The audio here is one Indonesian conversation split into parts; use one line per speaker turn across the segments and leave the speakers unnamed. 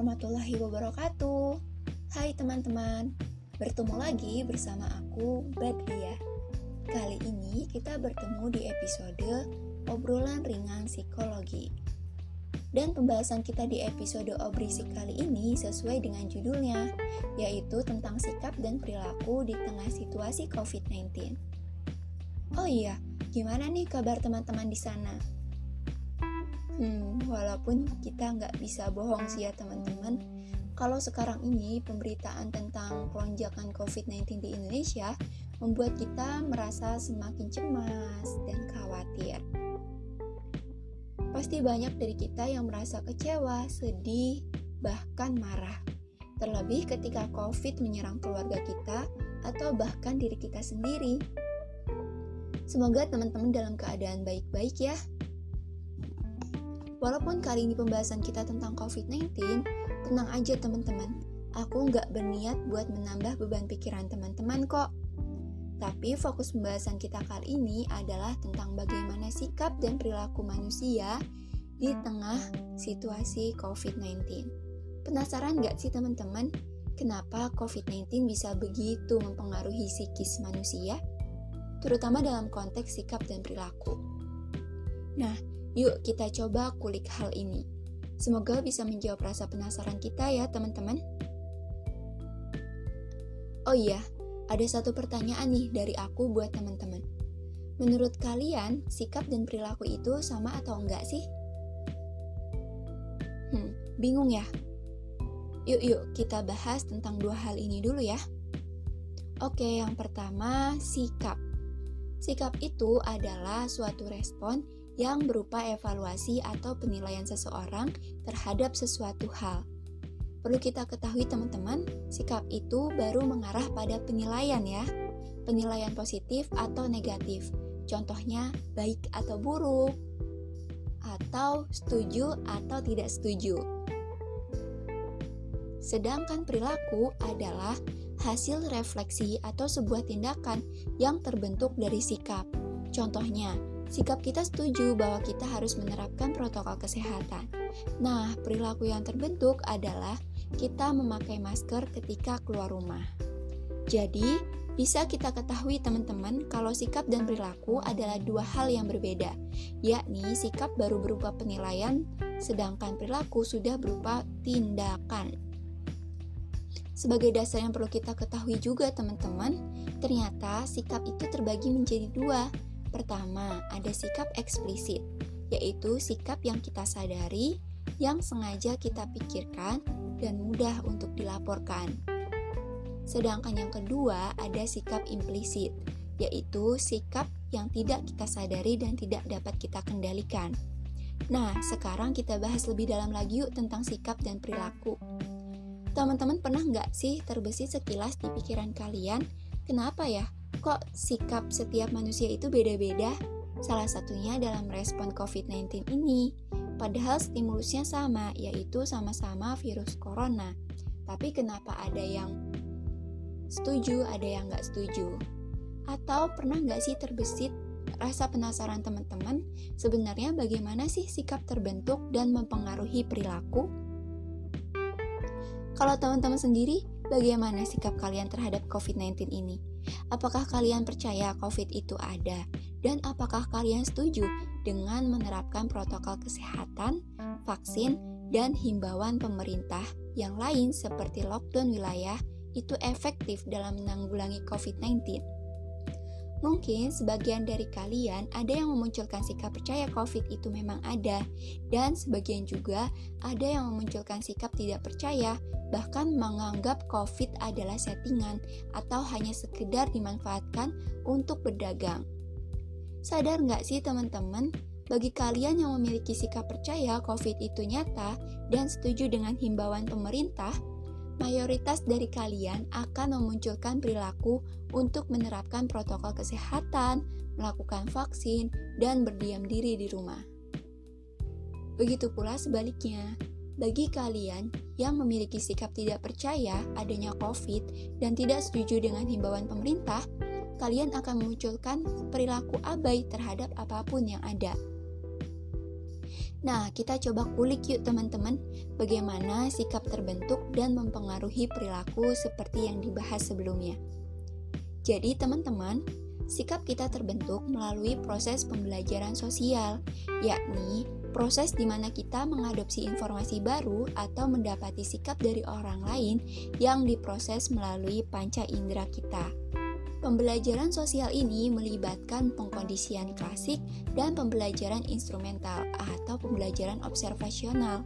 warahmatullahi wabarakatuh. Hai teman-teman, bertemu lagi bersama aku Badriah. Kali ini kita bertemu di episode obrolan ringan psikologi. Dan pembahasan kita di episode obrisik kali ini sesuai dengan judulnya, yaitu tentang sikap dan perilaku di tengah situasi COVID-19. Oh iya, gimana nih kabar teman-teman di sana? Hmm, walaupun kita nggak bisa bohong sih ya teman-teman, kalau sekarang ini pemberitaan tentang lonjakan COVID-19 di Indonesia membuat kita merasa semakin cemas dan khawatir. Pasti banyak dari kita yang merasa kecewa, sedih, bahkan marah. Terlebih ketika COVID menyerang keluarga kita atau bahkan diri kita sendiri. Semoga teman-teman dalam keadaan baik-baik ya. Walaupun kali ini pembahasan kita tentang COVID-19, tenang aja teman-teman. Aku nggak berniat buat menambah beban pikiran teman-teman kok. Tapi fokus pembahasan kita kali ini adalah tentang bagaimana sikap dan perilaku manusia di tengah situasi COVID-19. Penasaran nggak sih teman-teman, kenapa COVID-19 bisa begitu mempengaruhi psikis manusia? Terutama dalam konteks sikap dan perilaku. Nah, Yuk kita coba kulik hal ini. Semoga bisa menjawab rasa penasaran kita ya teman-teman. Oh iya, ada satu pertanyaan nih dari aku buat teman-teman. Menurut kalian, sikap dan perilaku itu sama atau enggak sih? Hmm, bingung ya? Yuk yuk kita bahas tentang dua hal ini dulu ya. Oke, yang pertama, sikap. Sikap itu adalah suatu respon yang berupa evaluasi atau penilaian seseorang terhadap sesuatu hal. Perlu kita ketahui teman-teman, sikap itu baru mengarah pada penilaian ya. Penilaian positif atau negatif. Contohnya baik atau buruk atau setuju atau tidak setuju. Sedangkan perilaku adalah hasil refleksi atau sebuah tindakan yang terbentuk dari sikap. Contohnya, sikap kita setuju bahwa kita harus menerapkan protokol kesehatan. Nah, perilaku yang terbentuk adalah kita memakai masker ketika keluar rumah. Jadi, bisa kita ketahui teman-teman kalau sikap dan perilaku adalah dua hal yang berbeda, yakni sikap baru berupa penilaian, sedangkan perilaku sudah berupa tindakan. Sebagai dasar yang perlu kita ketahui juga teman-teman, ternyata sikap itu terbagi menjadi dua, Pertama, ada sikap eksplisit, yaitu sikap yang kita sadari, yang sengaja kita pikirkan, dan mudah untuk dilaporkan. Sedangkan yang kedua, ada sikap implisit, yaitu sikap yang tidak kita sadari dan tidak dapat kita kendalikan. Nah, sekarang kita bahas lebih dalam lagi yuk tentang sikap dan perilaku. Teman-teman pernah nggak sih terbesit sekilas di pikiran kalian, kenapa ya Kok sikap setiap manusia itu beda-beda? Salah satunya dalam respon COVID-19 ini. Padahal stimulusnya sama, yaitu sama-sama virus corona. Tapi kenapa ada yang setuju, ada yang nggak setuju? Atau pernah nggak sih terbesit rasa penasaran teman-teman sebenarnya bagaimana sih sikap terbentuk dan mempengaruhi perilaku? Kalau teman-teman sendiri, bagaimana sikap kalian terhadap COVID-19 ini? Apakah kalian percaya COVID itu ada? Dan apakah kalian setuju dengan menerapkan protokol kesehatan, vaksin, dan himbauan pemerintah yang lain seperti lockdown wilayah itu efektif dalam menanggulangi COVID-19? Mungkin sebagian dari kalian ada yang memunculkan sikap percaya COVID itu memang ada, dan sebagian juga ada yang memunculkan sikap tidak percaya, bahkan menganggap COVID adalah settingan atau hanya sekedar dimanfaatkan untuk berdagang. Sadar nggak sih teman-teman, bagi kalian yang memiliki sikap percaya COVID itu nyata dan setuju dengan himbauan pemerintah, mayoritas dari kalian akan memunculkan perilaku untuk menerapkan protokol kesehatan, melakukan vaksin, dan berdiam diri di rumah. Begitu pula sebaliknya, bagi kalian yang memiliki sikap tidak percaya adanya COVID dan tidak setuju dengan himbauan pemerintah, kalian akan memunculkan perilaku abai terhadap apa pun yang ada. Nah, kita coba kulik yuk teman-teman, bagaimana sikap terbentuk dan mempengaruhi perilaku seperti yang dibahas sebelumnya. Jadi, teman-teman, sikap kita terbentuk melalui proses pembelajaran sosial, yakni proses di mana kita mengadopsi informasi baru atau mendapati sikap dari orang lain yang diproses melalui panca indera kita. Pembelajaran sosial ini melibatkan pengkondisian klasik dan pembelajaran instrumental atau pembelajaran observasional.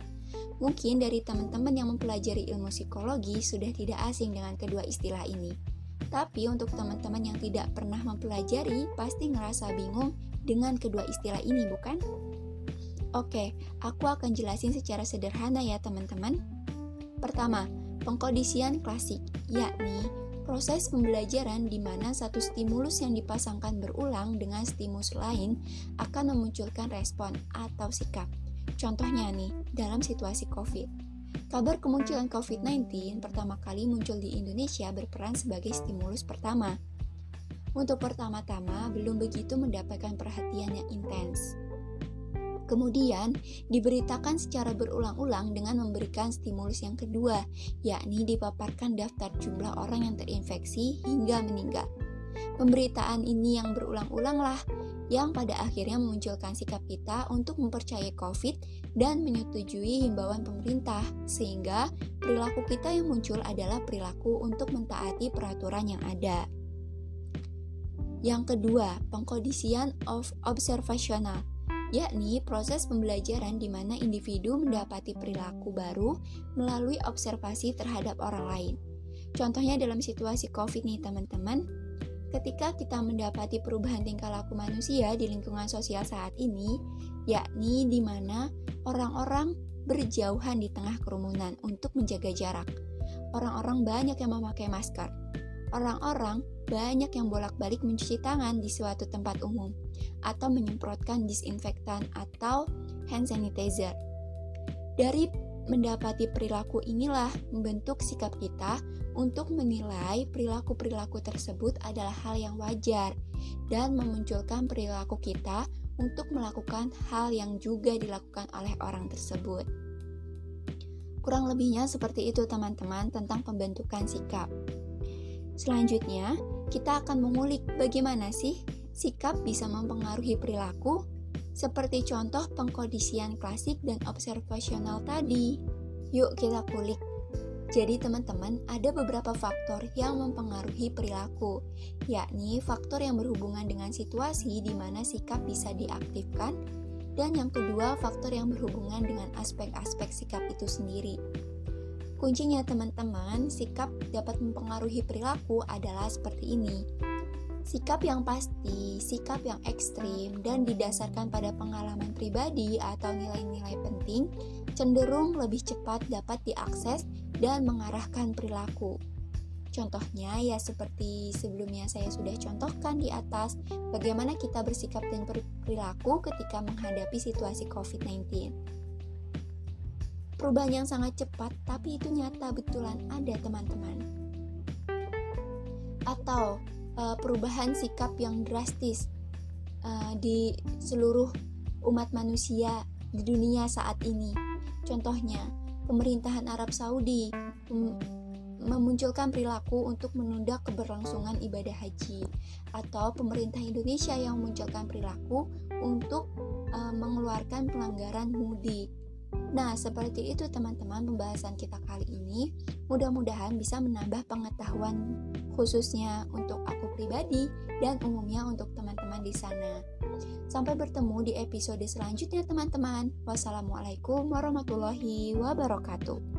Mungkin dari teman-teman yang mempelajari ilmu psikologi sudah tidak asing dengan kedua istilah ini. Tapi untuk teman-teman yang tidak pernah mempelajari pasti ngerasa bingung dengan kedua istilah ini, bukan? Oke, aku akan jelasin secara sederhana ya teman-teman. Pertama, pengkondisian klasik, yakni Proses pembelajaran di mana satu stimulus yang dipasangkan berulang dengan stimulus lain akan memunculkan respon atau sikap. Contohnya nih, dalam situasi COVID. Kabar kemunculan COVID-19 pertama kali muncul di Indonesia berperan sebagai stimulus pertama. Untuk pertama-tama belum begitu mendapatkan perhatian yang intens. Kemudian, diberitakan secara berulang-ulang dengan memberikan stimulus yang kedua, yakni dipaparkan daftar jumlah orang yang terinfeksi hingga meninggal. Pemberitaan ini yang berulang-ulang lah yang pada akhirnya memunculkan sikap kita untuk mempercayai COVID dan menyetujui himbauan pemerintah, sehingga perilaku kita yang muncul adalah perilaku untuk mentaati peraturan yang ada. Yang kedua, pengkondisian of observational yakni proses pembelajaran di mana individu mendapati perilaku baru melalui observasi terhadap orang lain. Contohnya dalam situasi COVID nih teman-teman, ketika kita mendapati perubahan tingkah laku manusia di lingkungan sosial saat ini, yakni di mana orang-orang berjauhan di tengah kerumunan untuk menjaga jarak. Orang-orang banyak yang memakai masker. Orang-orang banyak yang bolak-balik mencuci tangan di suatu tempat umum atau menyemprotkan disinfektan atau hand sanitizer. Dari mendapati perilaku inilah membentuk sikap kita untuk menilai perilaku-perilaku tersebut adalah hal yang wajar dan memunculkan perilaku kita untuk melakukan hal yang juga dilakukan oleh orang tersebut. Kurang lebihnya seperti itu teman-teman tentang pembentukan sikap. Selanjutnya, kita akan mengulik bagaimana sih sikap bisa mempengaruhi perilaku, seperti contoh pengkondisian klasik dan observasional tadi. Yuk kita kulik. Jadi teman-teman, ada beberapa faktor yang mempengaruhi perilaku, yakni faktor yang berhubungan dengan situasi di mana sikap bisa diaktifkan, dan yang kedua faktor yang berhubungan dengan aspek-aspek sikap itu sendiri. Kuncinya teman-teman, sikap dapat mempengaruhi perilaku adalah seperti ini. Sikap yang pasti, sikap yang ekstrim, dan didasarkan pada pengalaman pribadi atau nilai-nilai penting, cenderung lebih cepat dapat diakses dan mengarahkan perilaku. Contohnya ya seperti sebelumnya saya sudah contohkan di atas, bagaimana kita bersikap dan perilaku ketika menghadapi situasi COVID-19. Perubahan yang sangat cepat, tapi itu nyata betulan ada teman-teman. Atau uh, perubahan sikap yang drastis uh, di seluruh umat manusia di dunia saat ini. Contohnya, pemerintahan Arab Saudi memunculkan perilaku untuk menunda keberlangsungan ibadah haji, atau pemerintah Indonesia yang memunculkan perilaku untuk uh, mengeluarkan pelanggaran mudik. Nah, seperti itu teman-teman pembahasan kita kali ini. Mudah-mudahan bisa menambah pengetahuan khususnya untuk aku pribadi dan umumnya untuk teman-teman di sana. Sampai bertemu di episode selanjutnya teman-teman. Wassalamualaikum warahmatullahi wabarakatuh.